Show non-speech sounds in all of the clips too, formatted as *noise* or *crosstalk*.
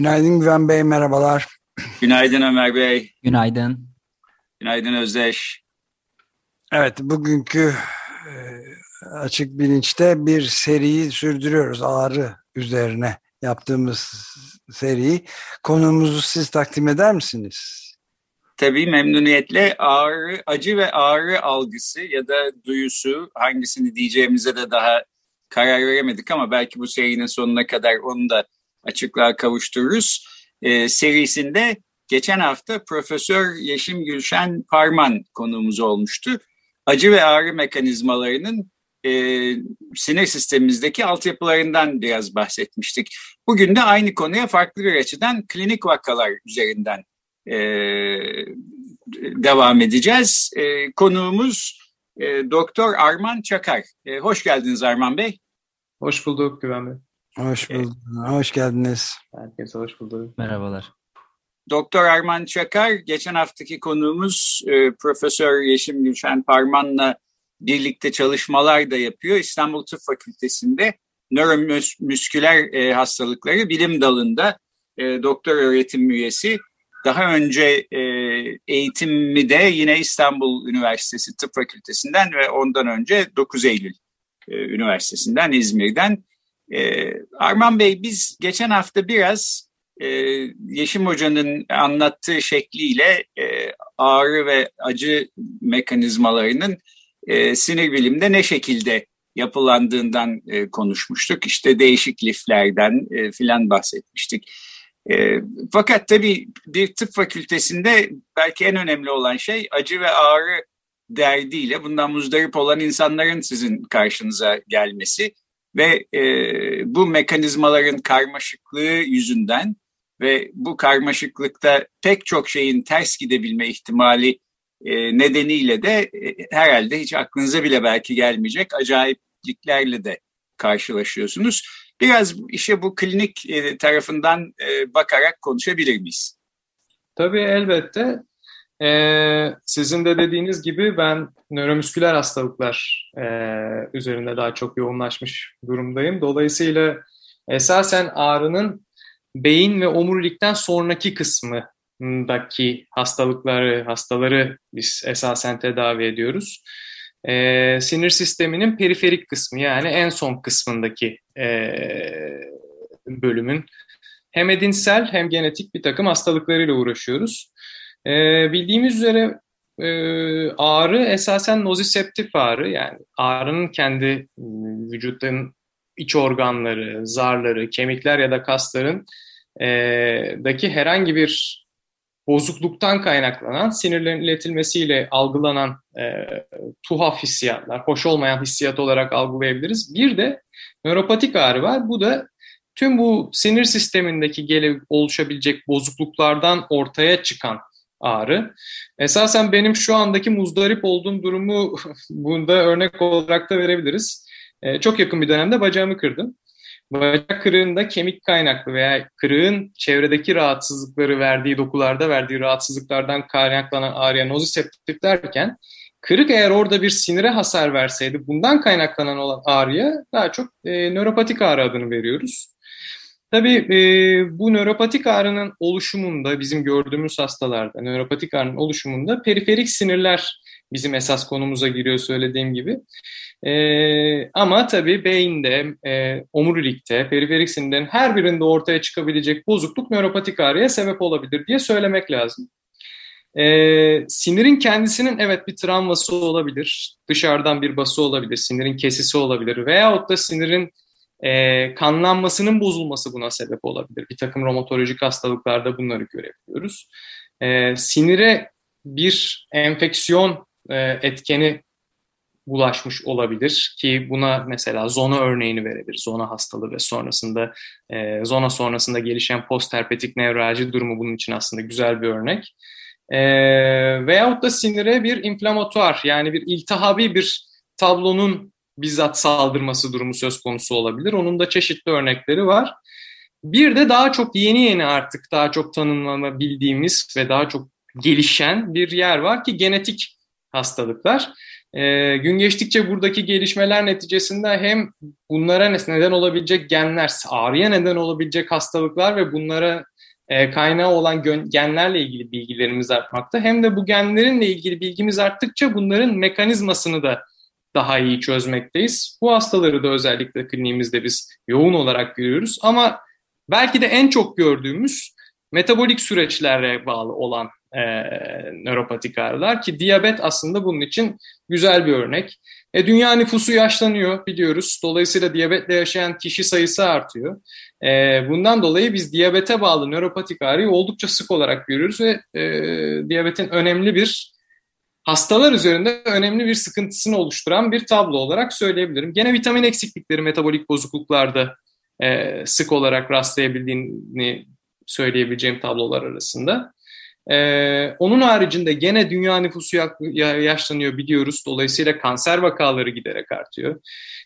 Günaydın Güven Bey, merhabalar. Günaydın Ömer Bey. Günaydın. Günaydın Özdeş. Evet, bugünkü e, Açık Bilinç'te bir seriyi sürdürüyoruz. Ağrı üzerine yaptığımız seriyi. Konuğumuzu siz takdim eder misiniz? Tabii memnuniyetle ağrı, acı ve ağrı algısı ya da duyusu hangisini diyeceğimize de daha karar veremedik ama belki bu serinin sonuna kadar onu da açıklığa kavuştururuz. Ee, serisinde geçen hafta Profesör Yeşim Gülşen Parman konuğumuz olmuştu. Acı ve ağrı mekanizmalarının e, sinir sistemimizdeki altyapılarından biraz bahsetmiştik. Bugün de aynı konuya farklı bir açıdan klinik vakalar üzerinden e, devam edeceğiz. E, konuğumuz e, Doktor Arman Çakar. E, hoş geldiniz Arman Bey. Hoş bulduk Güven Bey. Hoş bulduk. Evet. Hoş geldiniz. Herkese hoş bulduk. Merhabalar. Doktor Arman Çakar, geçen haftaki konuğumuz e, Profesör Yeşim Gülşen Parman'la birlikte çalışmalar da yapıyor. İstanbul Tıp Fakültesi'nde nöromüsküler e, hastalıkları bilim dalında e, doktor öğretim üyesi. Daha önce e, eğitimimi de yine İstanbul Üniversitesi Tıp Fakültesinden ve ondan önce 9 Eylül e, Üniversitesi'nden, İzmir'den. E, Arman Bey biz geçen hafta biraz e, Yeşim Hoca'nın anlattığı şekliyle e, ağrı ve acı mekanizmalarının e, sinir bilimde ne şekilde yapılandığından e, konuşmuştuk. İşte değişik liflerden e, filan bahsetmiştik. E, fakat tabii bir tıp fakültesinde belki en önemli olan şey acı ve ağrı derdiyle bundan muzdarip olan insanların sizin karşınıza gelmesi ve e, bu mekanizmaların karmaşıklığı yüzünden ve bu karmaşıklıkta pek çok şeyin ters gidebilme ihtimali e, nedeniyle de e, herhalde hiç aklınıza bile belki gelmeyecek acayipliklerle de karşılaşıyorsunuz. Biraz işe bu klinik e, tarafından e, bakarak konuşabilir miyiz? Tabii elbette. Ee, sizin de dediğiniz gibi ben nöromüsküler hastalıklar e, üzerinde daha çok yoğunlaşmış durumdayım. Dolayısıyla esasen ağrının beyin ve omurilikten sonraki kısmındaki hastalıkları, hastaları biz esasen tedavi ediyoruz. Ee, sinir sisteminin periferik kısmı yani en son kısmındaki e, bölümün hem edinsel hem genetik bir takım hastalıklarıyla uğraşıyoruz. Ee, bildiğimiz üzere e, ağrı esasen noziseptif ağrı yani ağrının kendi vücutun iç organları, zarları, kemikler ya da kasların e, daki herhangi bir bozukluktan kaynaklanan sinirlerin iletilmesiyle algılanan e, tuhaf hissiyatlar, hoş olmayan hissiyat olarak algılayabiliriz. Bir de nöropatik ağrı var. Bu da tüm bu sinir sistemindeki gele oluşabilecek bozukluklardan ortaya çıkan ağrı. Esasen benim şu andaki muzdarip olduğum durumu *laughs* bunda örnek olarak da verebiliriz. Ee, çok yakın bir dönemde bacağımı kırdım. Bacak kırığında kemik kaynaklı veya kırığın çevredeki rahatsızlıkları verdiği dokularda verdiği rahatsızlıklardan kaynaklanan ağrıya noziseptif derken kırık eğer orada bir sinire hasar verseydi bundan kaynaklanan olan ağrıya daha çok e, nöropatik ağrı adını veriyoruz. Tabii e, bu nöropatik ağrının oluşumunda bizim gördüğümüz hastalarda nöropatik ağrının oluşumunda periferik sinirler bizim esas konumuza giriyor söylediğim gibi. E, ama tabii beyinde, e, omurilikte, periferik sinirlerin her birinde ortaya çıkabilecek bozukluk nöropatik ağrıya sebep olabilir diye söylemek lazım. E, sinirin kendisinin evet bir travması olabilir, dışarıdan bir bası olabilir, sinirin kesisi olabilir veyahut da sinirin e, kanlanmasının bozulması buna sebep olabilir. Bir takım romatolojik hastalıklarda bunları görebiliyoruz. E, sinire bir enfeksiyon e, etkeni bulaşmış olabilir ki buna mesela zona örneğini verebilir. Zona hastalığı ve sonrasında e, zona sonrasında gelişen postherpetik nevralji durumu bunun için aslında güzel bir örnek. E, veyahut da sinire bir inflamatuar yani bir iltihabi bir tablonun bizzat saldırması durumu söz konusu olabilir. Onun da çeşitli örnekleri var. Bir de daha çok yeni yeni artık daha çok tanımlanabildiğimiz ve daha çok gelişen bir yer var ki genetik hastalıklar. E, gün geçtikçe buradaki gelişmeler neticesinde hem bunlara neden olabilecek genler, ağrıya neden olabilecek hastalıklar ve bunlara e, kaynağı olan genlerle ilgili bilgilerimiz artmakta. Hem de bu genlerinle ilgili bilgimiz arttıkça bunların mekanizmasını da daha iyi çözmekteyiz. Bu hastaları da özellikle kliniğimizde biz yoğun olarak görüyoruz. Ama belki de en çok gördüğümüz metabolik süreçlere bağlı olan e, nöropatik ağrılar ki diyabet aslında bunun için güzel bir örnek. E, dünya nüfusu yaşlanıyor biliyoruz. Dolayısıyla diyabetle yaşayan kişi sayısı artıyor. E, bundan dolayı biz diyabete bağlı nöropatik ağrıyı oldukça sık olarak görüyoruz ve e, diyabetin önemli bir hastalar üzerinde önemli bir sıkıntısını oluşturan bir tablo olarak söyleyebilirim. Gene vitamin eksiklikleri metabolik bozukluklarda e, sık olarak rastlayabildiğini söyleyebileceğim tablolar arasında. Ee, onun haricinde gene dünya nüfusu yaşlanıyor biliyoruz. Dolayısıyla kanser vakaları giderek artıyor.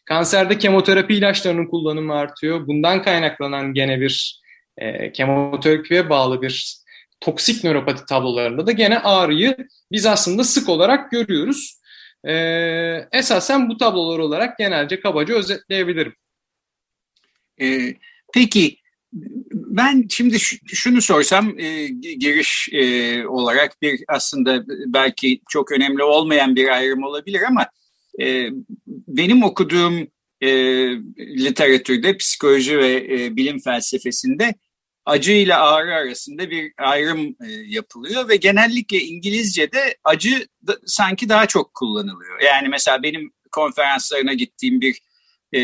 Kanserde kemoterapi ilaçlarının kullanımı artıyor. Bundan kaynaklanan gene bir e, kemoterapiye bağlı bir toksik nöropati tablolarında da gene ağrıyı biz aslında sık olarak görüyoruz. Ee, esasen bu tablolar olarak genelce kabaca özetleyebilirim. Ee, peki ben şimdi şunu sorsam e, giriş e, olarak bir aslında belki çok önemli olmayan bir ayrım olabilir ama e, benim okuduğum e, literatürde psikoloji ve e, bilim felsefesinde acı ile ağrı arasında bir ayrım e, yapılıyor ve genellikle İngilizce'de acı da, sanki daha çok kullanılıyor. Yani mesela benim konferanslarına gittiğim bir e,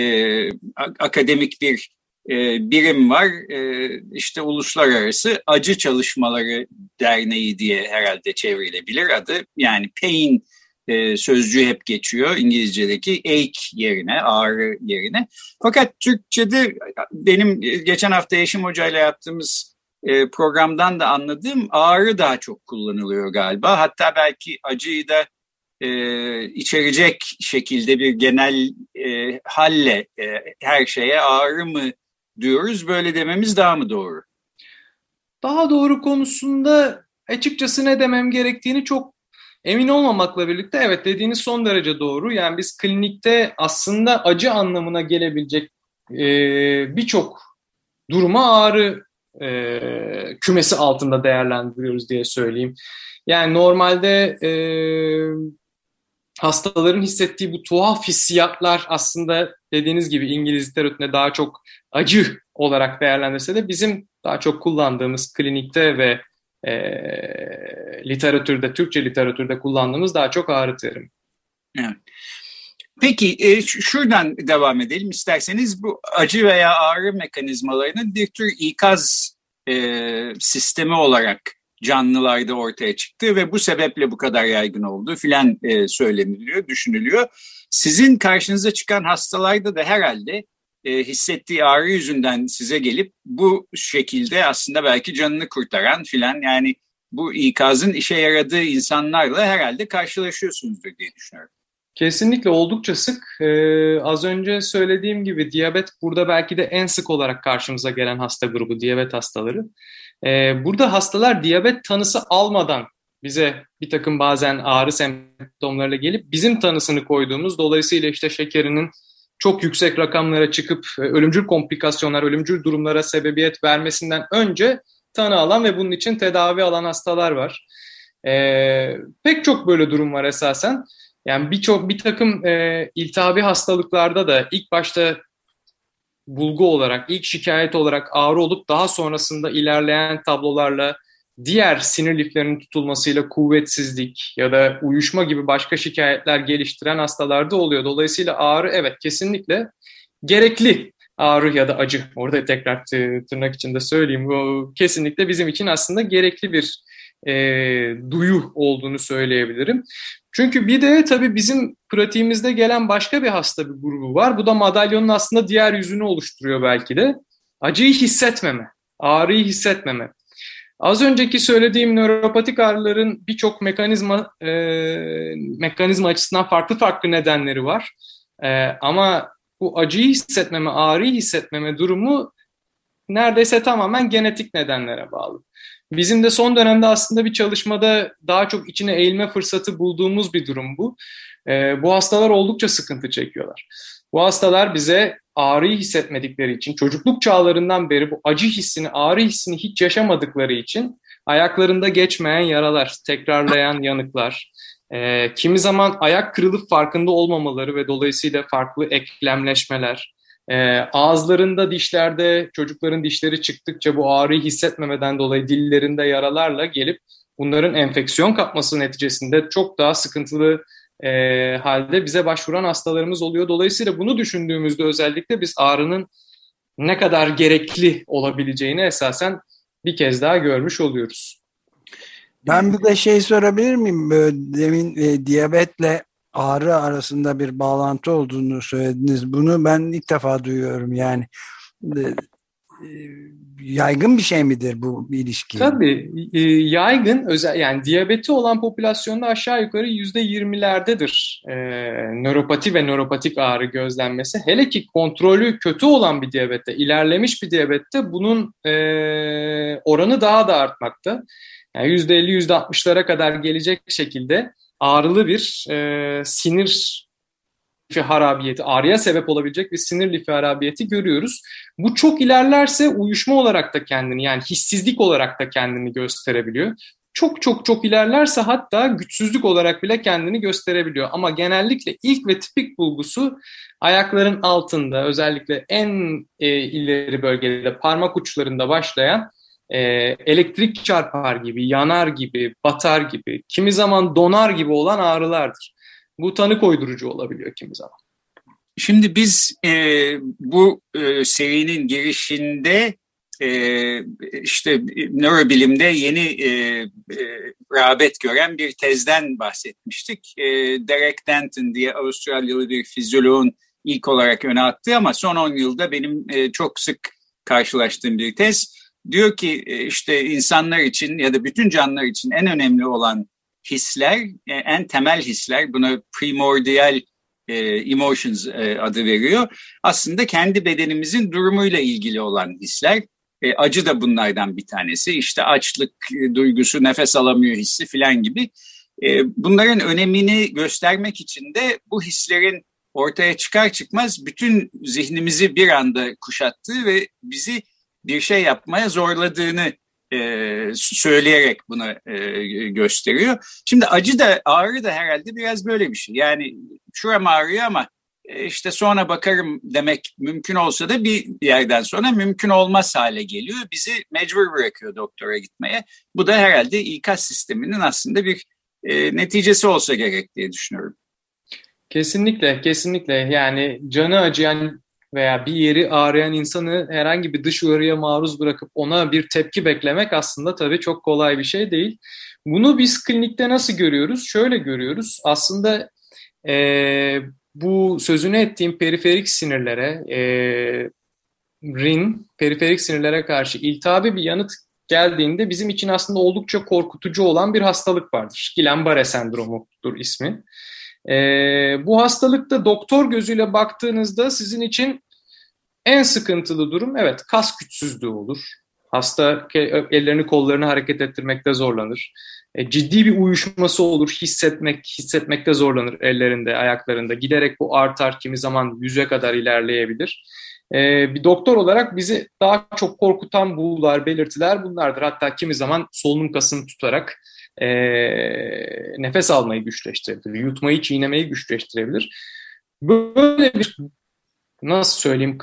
akademik bir e, birim var. E, işte Uluslararası Acı Çalışmaları Derneği diye herhalde çevrilebilir adı. Yani pain e, sözcüğü hep geçiyor İngilizce'deki ache yerine, ağrı yerine. Fakat Türkçe'de benim geçen hafta Yeşim Hoca ile yaptığımız e, programdan da anladığım ağrı daha çok kullanılıyor galiba. Hatta belki acıyı da e, içerecek şekilde bir genel e, halle e, her şeye ağrı mı diyoruz. Böyle dememiz daha mı doğru? Daha doğru konusunda açıkçası ne demem gerektiğini çok emin olmamakla birlikte evet dediğiniz son derece doğru. Yani biz klinikte aslında acı anlamına gelebilecek e, birçok duruma ağrı e, kümesi altında değerlendiriyoruz diye söyleyeyim. Yani normalde e, hastaların hissettiği bu tuhaf hissiyatlar aslında dediğiniz gibi İngiliz literatüründe daha çok acı olarak değerlendirse de bizim daha çok kullandığımız klinikte ve e, literatürde, Türkçe literatürde kullandığımız daha çok ağrı terimi. Evet. Peki e, şuradan devam edelim isterseniz bu acı veya ağrı mekanizmalarının bir tür ikaz e, sistemi olarak canlılarda ortaya çıktı ve bu sebeple bu kadar yaygın olduğu filan e, söyleniliyor, düşünülüyor. Sizin karşınıza çıkan hastalarda da herhalde e, hissettiği ağrı yüzünden size gelip bu şekilde aslında belki canını kurtaran filan yani bu ikazın işe yaradığı insanlarla herhalde karşılaşıyorsunuzdur diye düşünüyorum. Kesinlikle oldukça sık. Ee, az önce söylediğim gibi diyabet burada belki de en sık olarak karşımıza gelen hasta grubu diyabet hastaları. Ee, burada hastalar diyabet tanısı almadan bize bir takım bazen ağrı semptomlarıyla gelip bizim tanısını koyduğumuz dolayısıyla işte şekerinin çok yüksek rakamlara çıkıp e, ölümcül komplikasyonlar, ölümcül durumlara sebebiyet vermesinden önce tanı alan ve bunun için tedavi alan hastalar var. Ee, pek çok böyle durum var esasen. Yani birçok bir takım e, iltihabi hastalıklarda da ilk başta bulgu olarak, ilk şikayet olarak ağrı olup daha sonrasında ilerleyen tablolarla diğer sinir liflerinin tutulmasıyla kuvvetsizlik ya da uyuşma gibi başka şikayetler geliştiren hastalarda oluyor. Dolayısıyla ağrı evet kesinlikle gerekli ağrı ya da acı. Orada tekrar tırnak içinde söyleyeyim. Bu kesinlikle bizim için aslında gerekli bir e, duyu olduğunu söyleyebilirim. Çünkü bir de tabii bizim pratiğimizde gelen başka bir hasta bir grubu var. Bu da madalyonun aslında diğer yüzünü oluşturuyor belki de. Acıyı hissetmeme, ağrıyı hissetmeme. Az önceki söylediğim nöropatik ağrıların birçok mekanizma e, mekanizma açısından farklı farklı nedenleri var. E, ama bu acıyı hissetmeme, ağrıyı hissetmeme durumu neredeyse tamamen genetik nedenlere bağlı. Bizim de son dönemde aslında bir çalışmada daha çok içine eğilme fırsatı bulduğumuz bir durum bu. E, bu hastalar oldukça sıkıntı çekiyorlar. Bu hastalar bize ağrıyı hissetmedikleri için, çocukluk çağlarından beri bu acı hissini, ağrı hissini hiç yaşamadıkları için ayaklarında geçmeyen yaralar, tekrarlayan yanıklar, e, kimi zaman ayak kırılıp farkında olmamaları ve dolayısıyla farklı eklemleşmeler, e, ağızlarında, dişlerde çocukların dişleri çıktıkça bu ağrıyı hissetmemeden dolayı dillerinde yaralarla gelip bunların enfeksiyon kapması neticesinde çok daha sıkıntılı e, halde bize başvuran hastalarımız oluyor. Dolayısıyla bunu düşündüğümüzde özellikle biz ağrının ne kadar gerekli olabileceğini esasen bir kez daha görmüş oluyoruz. Ben bir de şey sorabilir miyim? Demin e, diyabetle ağrı arasında bir bağlantı olduğunu söylediniz. Bunu ben ilk defa duyuyorum yani. E, yaygın bir şey midir bu ilişki? Tabii e, yaygın özel yani diyabeti olan popülasyonda aşağı yukarı yüzde yirmilerdedir e, nöropati ve nöropatik ağrı gözlenmesi. Hele ki kontrolü kötü olan bir diyabette, ilerlemiş bir diyabette bunun e, oranı daha da artmakta. Yani yüzde elli, yüzde altmışlara kadar gelecek şekilde ağrılı bir e, sinir lifi harabiyeti, ağrıya sebep olabilecek bir sinir lifi harabiyeti görüyoruz. Bu çok ilerlerse uyuşma olarak da kendini yani hissizlik olarak da kendini gösterebiliyor. Çok çok çok ilerlerse hatta güçsüzlük olarak bile kendini gösterebiliyor. Ama genellikle ilk ve tipik bulgusu ayakların altında özellikle en e, ileri bölgede parmak uçlarında başlayan e, elektrik çarpar gibi, yanar gibi, batar gibi, kimi zaman donar gibi olan ağrılardır. Bu tanı koydurucu olabiliyor kimi zaman. Şimdi biz e, bu e, serinin girişinde e, işte nörobilimde yeni e, e, rağbet gören bir tezden bahsetmiştik. E, Derek Denton diye Avustralyalı bir fizyoloğun ilk olarak öne attığı ama son 10 yılda benim e, çok sık karşılaştığım bir tez. Diyor ki e, işte insanlar için ya da bütün canlılar için en önemli olan hisler, e, en temel hisler, buna primordial e, emotions e, adı veriyor. Aslında kendi bedenimizin durumuyla ilgili olan hisler. Acı da bunlardan bir tanesi. İşte açlık duygusu, nefes alamıyor hissi filan gibi. Bunların önemini göstermek için de bu hislerin ortaya çıkar çıkmaz bütün zihnimizi bir anda kuşattığı ve bizi bir şey yapmaya zorladığını e, söyleyerek bunu e, gösteriyor. Şimdi acı da ağrı da herhalde biraz böyle bir şey. Yani şuram ağrıyor ama e, işte sonra bakarım demek mümkün olsa da bir yerden sonra mümkün olmaz hale geliyor. Bizi mecbur bırakıyor doktora gitmeye. Bu da herhalde ikaz sisteminin aslında bir e, neticesi olsa gerek diye düşünüyorum. Kesinlikle, kesinlikle. Yani canı acıyan veya bir yeri ağrıyan insanı herhangi bir dış uyarıya maruz bırakıp ona bir tepki beklemek aslında tabii çok kolay bir şey değil. Bunu biz klinikte nasıl görüyoruz? Şöyle görüyoruz. Aslında e, bu sözünü ettiğim periferik sinirlere, e, RIN, periferik sinirlere karşı iltihabi bir yanıt geldiğinde bizim için aslında oldukça korkutucu olan bir hastalık vardır. Guillain-Barré sendromudur ismi. E, bu hastalıkta doktor gözüyle baktığınızda sizin için en sıkıntılı durum evet kas güçsüzlüğü olur. Hasta ellerini kollarını hareket ettirmekte zorlanır. E, ciddi bir uyuşması olur. Hissetmek, hissetmekte zorlanır ellerinde, ayaklarında. Giderek bu artar, kimi zaman yüze kadar ilerleyebilir. E, bir doktor olarak bizi daha çok korkutan bulgular, belirtiler bunlardır. Hatta kimi zaman solunum kasını tutarak e, nefes almayı güçleştirebilir, yutmayı, çiğnemeyi güçleştirebilir. Böyle bir nasıl söyleyeyim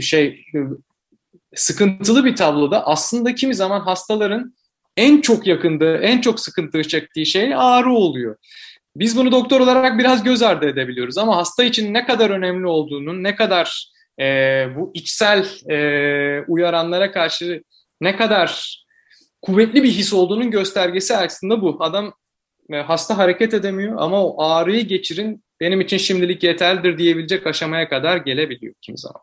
şey sıkıntılı bir tabloda aslında kimi zaman hastaların en çok yakında, en çok sıkıntı çektiği şey ağrı oluyor. Biz bunu doktor olarak biraz göz ardı edebiliyoruz ama hasta için ne kadar önemli olduğunu, ne kadar e, bu içsel e, uyaranlara karşı ne kadar kuvvetli bir his olduğunun göstergesi aslında bu. Adam e, hasta hareket edemiyor ama o ağrıyı geçirin benim için şimdilik yeterlidir diyebilecek aşamaya kadar gelebiliyor kim zaman.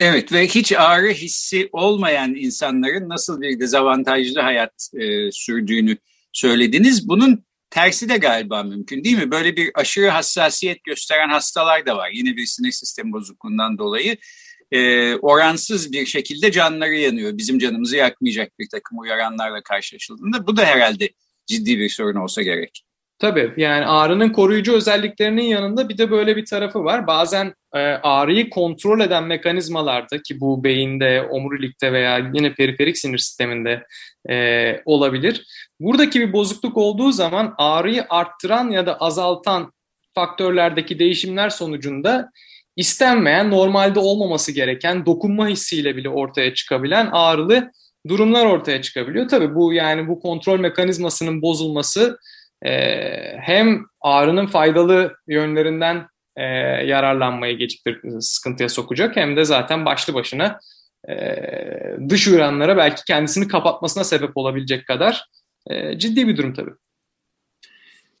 Evet ve hiç ağrı hissi olmayan insanların nasıl bir dezavantajlı hayat e, sürdüğünü söylediniz. Bunun tersi de galiba mümkün değil mi? Böyle bir aşırı hassasiyet gösteren hastalar da var. Yine bir sinir sistemi bozukluğundan dolayı e, oransız bir şekilde canları yanıyor. Bizim canımızı yakmayacak bir takım uyaranlarla karşılaşıldığında bu da herhalde ciddi bir sorun olsa gerek. Tabii yani ağrının koruyucu özelliklerinin yanında bir de böyle bir tarafı var. Bazen e, ağrıyı kontrol eden mekanizmalarda ki bu beyinde, omurilikte veya yine periferik sinir sisteminde e, olabilir. Buradaki bir bozukluk olduğu zaman ağrıyı arttıran ya da azaltan faktörlerdeki değişimler sonucunda istenmeyen, normalde olmaması gereken, dokunma hissiyle bile ortaya çıkabilen ağrılı durumlar ortaya çıkabiliyor. Tabii bu yani bu kontrol mekanizmasının bozulması e, hem ağrının faydalı yönlerinden e, yararlanmayı geciktir, sıkıntıya sokacak hem de zaten başlı başına e, dış uyaranlara belki kendisini kapatmasına sebep olabilecek kadar e, ciddi bir durum tabii.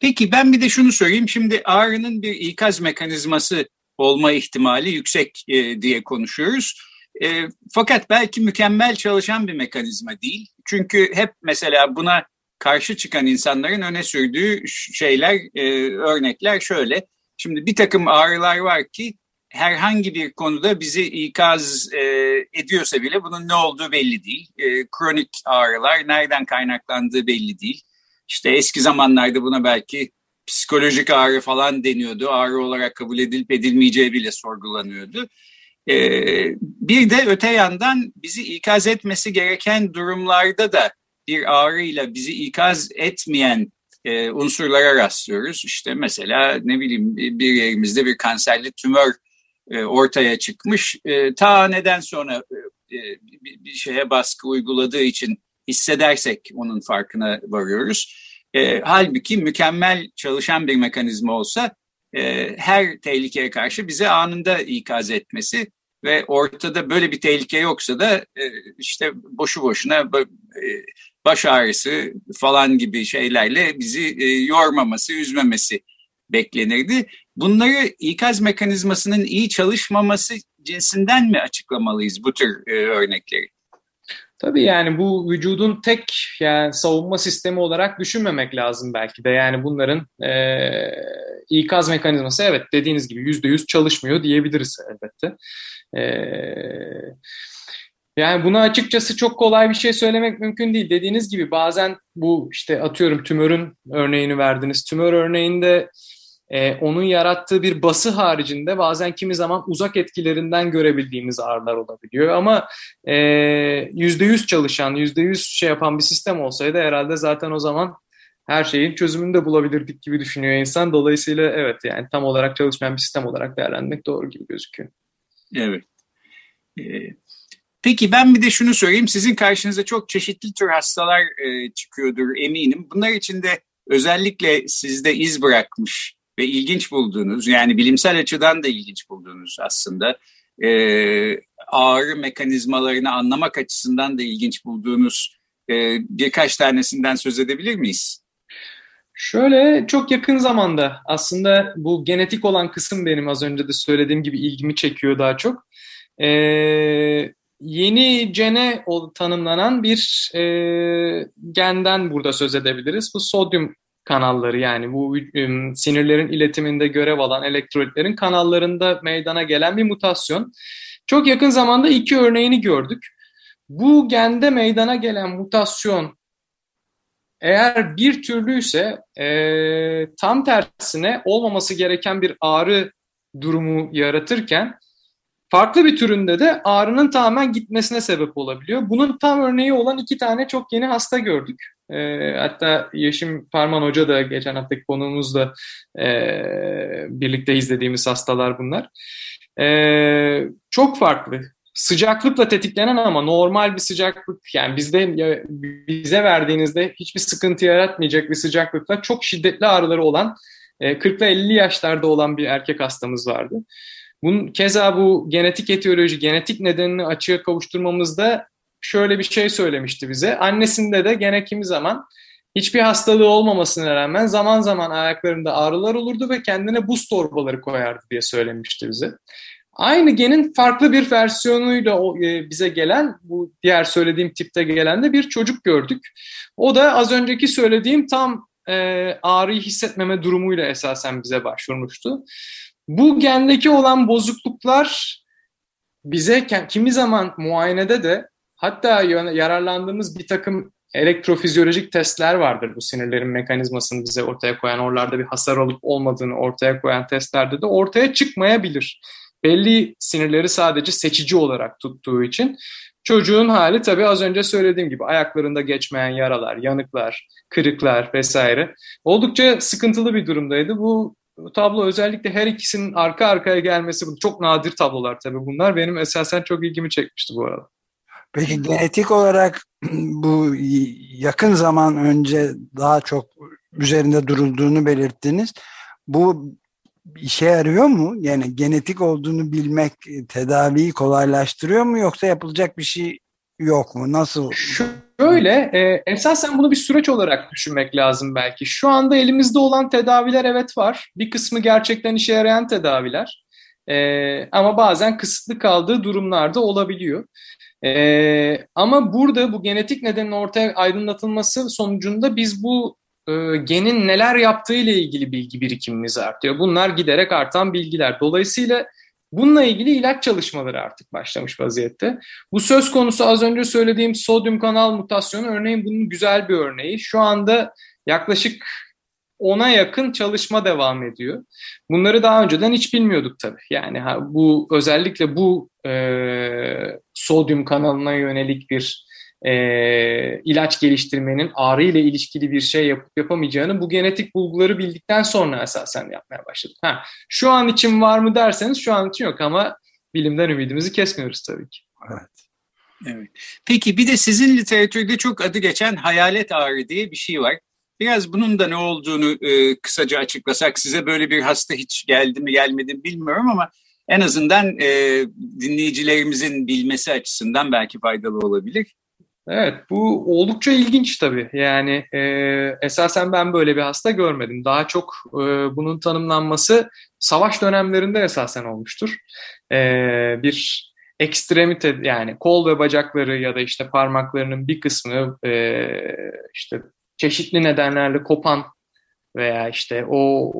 Peki ben bir de şunu söyleyeyim. Şimdi ağrının bir ikaz mekanizması olma ihtimali yüksek e, diye konuşuyoruz. E, fakat belki mükemmel çalışan bir mekanizma değil. Çünkü hep mesela buna karşı çıkan insanların öne sürdüğü şeyler, e, örnekler şöyle. Şimdi bir takım ağrılar var ki herhangi bir konuda bizi ikaz e, ediyorsa bile bunun ne olduğu belli değil. E, kronik ağrılar nereden kaynaklandığı belli değil. İşte eski zamanlarda buna belki psikolojik ağrı falan deniyordu. Ağrı olarak kabul edilip edilmeyeceği bile sorgulanıyordu. E, bir de öte yandan bizi ikaz etmesi gereken durumlarda da bir ağrıyla bizi ikaz etmeyen e, unsurlara rastlıyoruz. İşte mesela ne bileyim bir yerimizde bir kanserli tümör e, ortaya çıkmış. E, ta neden sonra e, bir, bir şeye baskı uyguladığı için hissedersek onun farkına varıyoruz. E, halbuki mükemmel çalışan bir mekanizma olsa e, her tehlikeye karşı bize anında ikaz etmesi ve ortada böyle bir tehlike yoksa da e, işte boşu boşuna e, baş ağrısı falan gibi şeylerle bizi e, yormaması, üzmemesi beklenirdi. Bunları ikaz mekanizmasının iyi çalışmaması cinsinden mi açıklamalıyız bu tür e, örnekleri? Tabii yani bu vücudun tek yani savunma sistemi olarak düşünmemek lazım belki de. Yani bunların e, ikaz mekanizması evet dediğiniz gibi yüzde yüz çalışmıyor diyebiliriz elbette. E, yani buna açıkçası çok kolay bir şey söylemek mümkün değil. Dediğiniz gibi bazen bu işte atıyorum tümörün örneğini verdiniz. Tümör örneğinde e, onun yarattığı bir bası haricinde bazen kimi zaman uzak etkilerinden görebildiğimiz ağrılar olabiliyor. Ama e, yüzde yüz çalışan, yüzde yüz şey yapan bir sistem olsaydı herhalde zaten o zaman her şeyin çözümünü de bulabilirdik gibi düşünüyor insan. Dolayısıyla evet yani tam olarak çalışmayan bir sistem olarak değerlendirmek doğru gibi gözüküyor. Evet. Ee, peki ben bir de şunu söyleyeyim. Sizin karşınıza çok çeşitli tür hastalar e, çıkıyordur eminim. Bunlar içinde özellikle sizde iz bırakmış ve ilginç bulduğunuz yani bilimsel açıdan da ilginç bulduğunuz aslında e, ağrı mekanizmalarını anlamak açısından da ilginç bulduğunuz e, birkaç tanesinden söz edebilir miyiz? Şöyle çok yakın zamanda aslında bu genetik olan kısım benim az önce de söylediğim gibi ilgimi çekiyor daha çok. Ee, yeni gene tanımlanan bir e, genden burada söz edebiliriz. Bu sodyum kanalları yani bu ıı, sinirlerin iletiminde görev alan elektrolitlerin kanallarında meydana gelen bir mutasyon. Çok yakın zamanda iki örneğini gördük. Bu gende meydana gelen mutasyon eğer bir türlüyse e, tam tersine olmaması gereken bir ağrı durumu yaratırken farklı bir türünde de ağrının tamamen gitmesine sebep olabiliyor. Bunun tam örneği olan iki tane çok yeni hasta gördük. E, hatta Yeşim Parman Hoca da geçen haftaki konuğumuzla e, birlikte izlediğimiz hastalar bunlar. E, çok farklı. Sıcaklıkla tetiklenen ama normal bir sıcaklık yani bizde bize verdiğinizde hiçbir sıkıntı yaratmayacak bir sıcaklıkla çok şiddetli ağrıları olan e, 40 ile 50 yaşlarda olan bir erkek hastamız vardı. Bunun keza bu genetik etiyoloji, genetik nedenini açığa kavuşturmamızda şöyle bir şey söylemişti bize. Annesinde de gene kimi zaman hiçbir hastalığı olmamasına rağmen zaman zaman ayaklarında ağrılar olurdu ve kendine buz torbaları koyardı diye söylemişti bize. Aynı genin farklı bir versiyonuyla e, bize gelen, bu diğer söylediğim tipte gelen de bir çocuk gördük. O da az önceki söylediğim tam e, ağrıyı hissetmeme durumuyla esasen bize başvurmuştu. Bu gendeki olan bozukluklar bize kimi zaman muayenede de hatta yararlandığımız bir takım elektrofizyolojik testler vardır bu sinirlerin mekanizmasını bize ortaya koyan, oralarda bir hasar olup olmadığını ortaya koyan testlerde de ortaya çıkmayabilir. Belli sinirleri sadece seçici olarak tuttuğu için çocuğun hali tabii az önce söylediğim gibi ayaklarında geçmeyen yaralar, yanıklar, kırıklar vesaire oldukça sıkıntılı bir durumdaydı. Bu tablo özellikle her ikisinin arka arkaya gelmesi çok nadir tablolar tabii bunlar benim esasen çok ilgimi çekmişti bu arada. Peki genetik olarak bu yakın zaman önce daha çok üzerinde durulduğunu belirttiniz. Bu işe yarıyor mu? Yani genetik olduğunu bilmek tedaviyi kolaylaştırıyor mu yoksa yapılacak bir şey yok mu? Nasıl? Şöyle, e, esasen bunu bir süreç olarak düşünmek lazım belki. Şu anda elimizde olan tedaviler evet var. Bir kısmı gerçekten işe yarayan tedaviler. E, ama bazen kısıtlı kaldığı durumlarda olabiliyor. E, ama burada bu genetik nedenin ortaya aydınlatılması sonucunda biz bu e, genin neler yaptığı ile ilgili bilgi birikimimiz artıyor. Bunlar giderek artan bilgiler. Dolayısıyla bununla ilgili ilaç çalışmaları artık başlamış vaziyette. Bu söz konusu az önce söylediğim sodyum kanal mutasyonu örneğin bunun güzel bir örneği. Şu anda yaklaşık ona yakın çalışma devam ediyor. Bunları daha önceden hiç bilmiyorduk tabii. Yani bu özellikle bu e, sodyum kanalına yönelik bir e, ilaç geliştirmenin ağrı ile ilişkili bir şey yapıp yapamayacağını bu genetik bulguları bildikten sonra esasen yapmaya başladık. Ha, şu an için var mı derseniz şu an için yok ama bilimden ümidimizi kesmiyoruz tabii ki. Evet. Evet. Peki bir de sizin literatürde çok adı geçen hayalet ağrı diye bir şey var. Biraz bunun da ne olduğunu e, kısaca açıklasak size böyle bir hasta hiç geldi mi gelmedi mi bilmiyorum ama en azından e, dinleyicilerimizin bilmesi açısından belki faydalı olabilir. Evet bu oldukça ilginç tabii. Yani e, esasen ben böyle bir hasta görmedim. Daha çok e, bunun tanımlanması savaş dönemlerinde esasen olmuştur. E, bir ekstremite yani kol ve bacakları ya da işte parmaklarının bir kısmı e, işte çeşitli nedenlerle kopan veya işte o,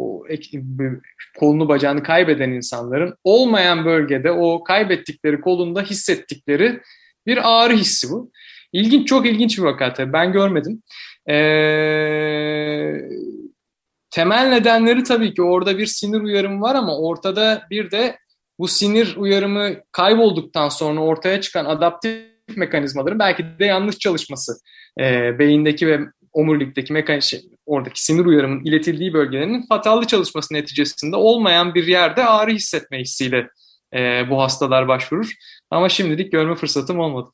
kolunu bacağını kaybeden insanların olmayan bölgede o kaybettikleri kolunda hissettikleri bir ağrı hissi bu. İlginç, çok ilginç bir vaka tabii. Ben görmedim. Ee, temel nedenleri tabii ki orada bir sinir uyarımı var ama ortada bir de bu sinir uyarımı kaybolduktan sonra ortaya çıkan adaptif mekanizmaların belki de yanlış çalışması e, beyindeki ve omurilikteki mekanik şey, oradaki sinir uyarımının iletildiği bölgelerin fatallı çalışması neticesinde olmayan bir yerde ağrı hissetme hissiyle e, bu hastalar başvurur. Ama şimdilik görme fırsatım olmadı.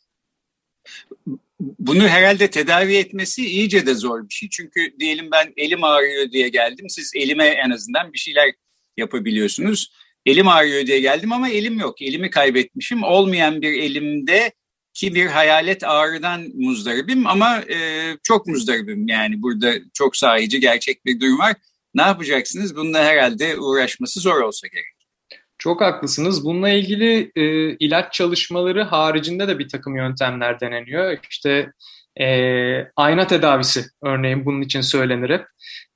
Bunu herhalde tedavi etmesi iyice de zor bir şey. Çünkü diyelim ben elim ağrıyor diye geldim. Siz elime en azından bir şeyler yapabiliyorsunuz. Elim ağrıyor diye geldim ama elim yok. Elimi kaybetmişim. Olmayan bir elimde ki bir hayalet ağrıdan muzdaribim ama e, çok muzdaribim. Yani burada çok sahici gerçek bir durum var. Ne yapacaksınız? Bununla herhalde uğraşması zor olsa gerek. Çok haklısınız. Bununla ilgili e, ilaç çalışmaları haricinde de bir takım yöntemler deneniyor. İşte e, ayna tedavisi örneğin bunun için söylenir hep.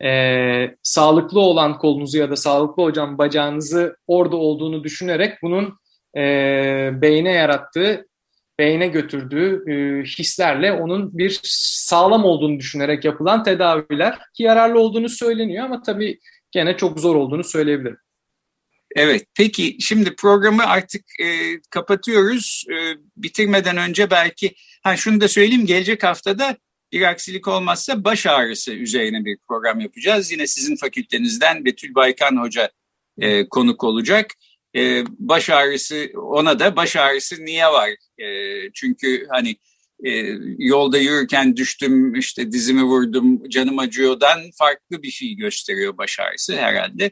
E, sağlıklı olan kolunuzu ya da sağlıklı hocam bacağınızı orada olduğunu düşünerek bunun e, beyne yarattığı, beyne götürdüğü e, hislerle onun bir sağlam olduğunu düşünerek yapılan tedaviler ki yararlı olduğunu söyleniyor ama tabii gene çok zor olduğunu söyleyebilirim. Evet, peki şimdi programı artık e, kapatıyoruz. E, bitirmeden önce belki, ha şunu da söyleyeyim, gelecek haftada bir aksilik olmazsa baş ağrısı üzerine bir program yapacağız. Yine sizin fakültenizden Betül Baykan Hoca e, konuk olacak. E, baş ağrısı, ona da baş ağrısı niye var? E, çünkü hani e, yolda yürürken düştüm, işte dizimi vurdum, canım acıyordan farklı bir şey gösteriyor baş ağrısı herhalde.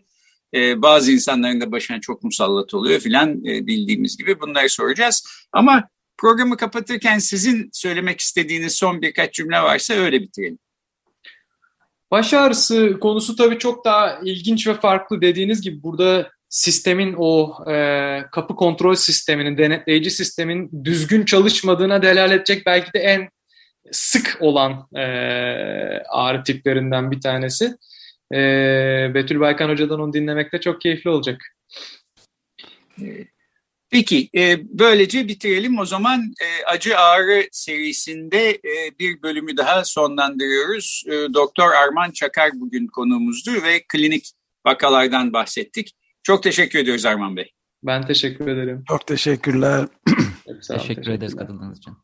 E, bazı insanların da başına çok musallat oluyor filan e, bildiğimiz gibi bunları soracağız. Ama Programı kapatırken sizin söylemek istediğiniz son birkaç cümle varsa öyle bitirelim. Baş ağrısı konusu tabii çok daha ilginç ve farklı. Dediğiniz gibi burada sistemin o e, kapı kontrol sisteminin, denetleyici sistemin düzgün çalışmadığına delalet edecek belki de en sık olan e, ağrı tiplerinden bir tanesi. E, Betül Baykan Hoca'dan onu dinlemekte çok keyifli olacak. Peki, e, böylece bitirelim. O zaman e, Acı Ağrı serisinde e, bir bölümü daha sonlandırıyoruz. E, Doktor Arman Çakar bugün konuğumuzdu ve klinik vakalardan bahsettik. Çok teşekkür ediyoruz Arman Bey. Ben teşekkür ederim. Çok teşekkürler. *clears throat* Çok teşekkür ederiz katıldığınız için.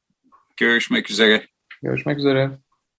Görüşmek üzere. Görüşmek üzere.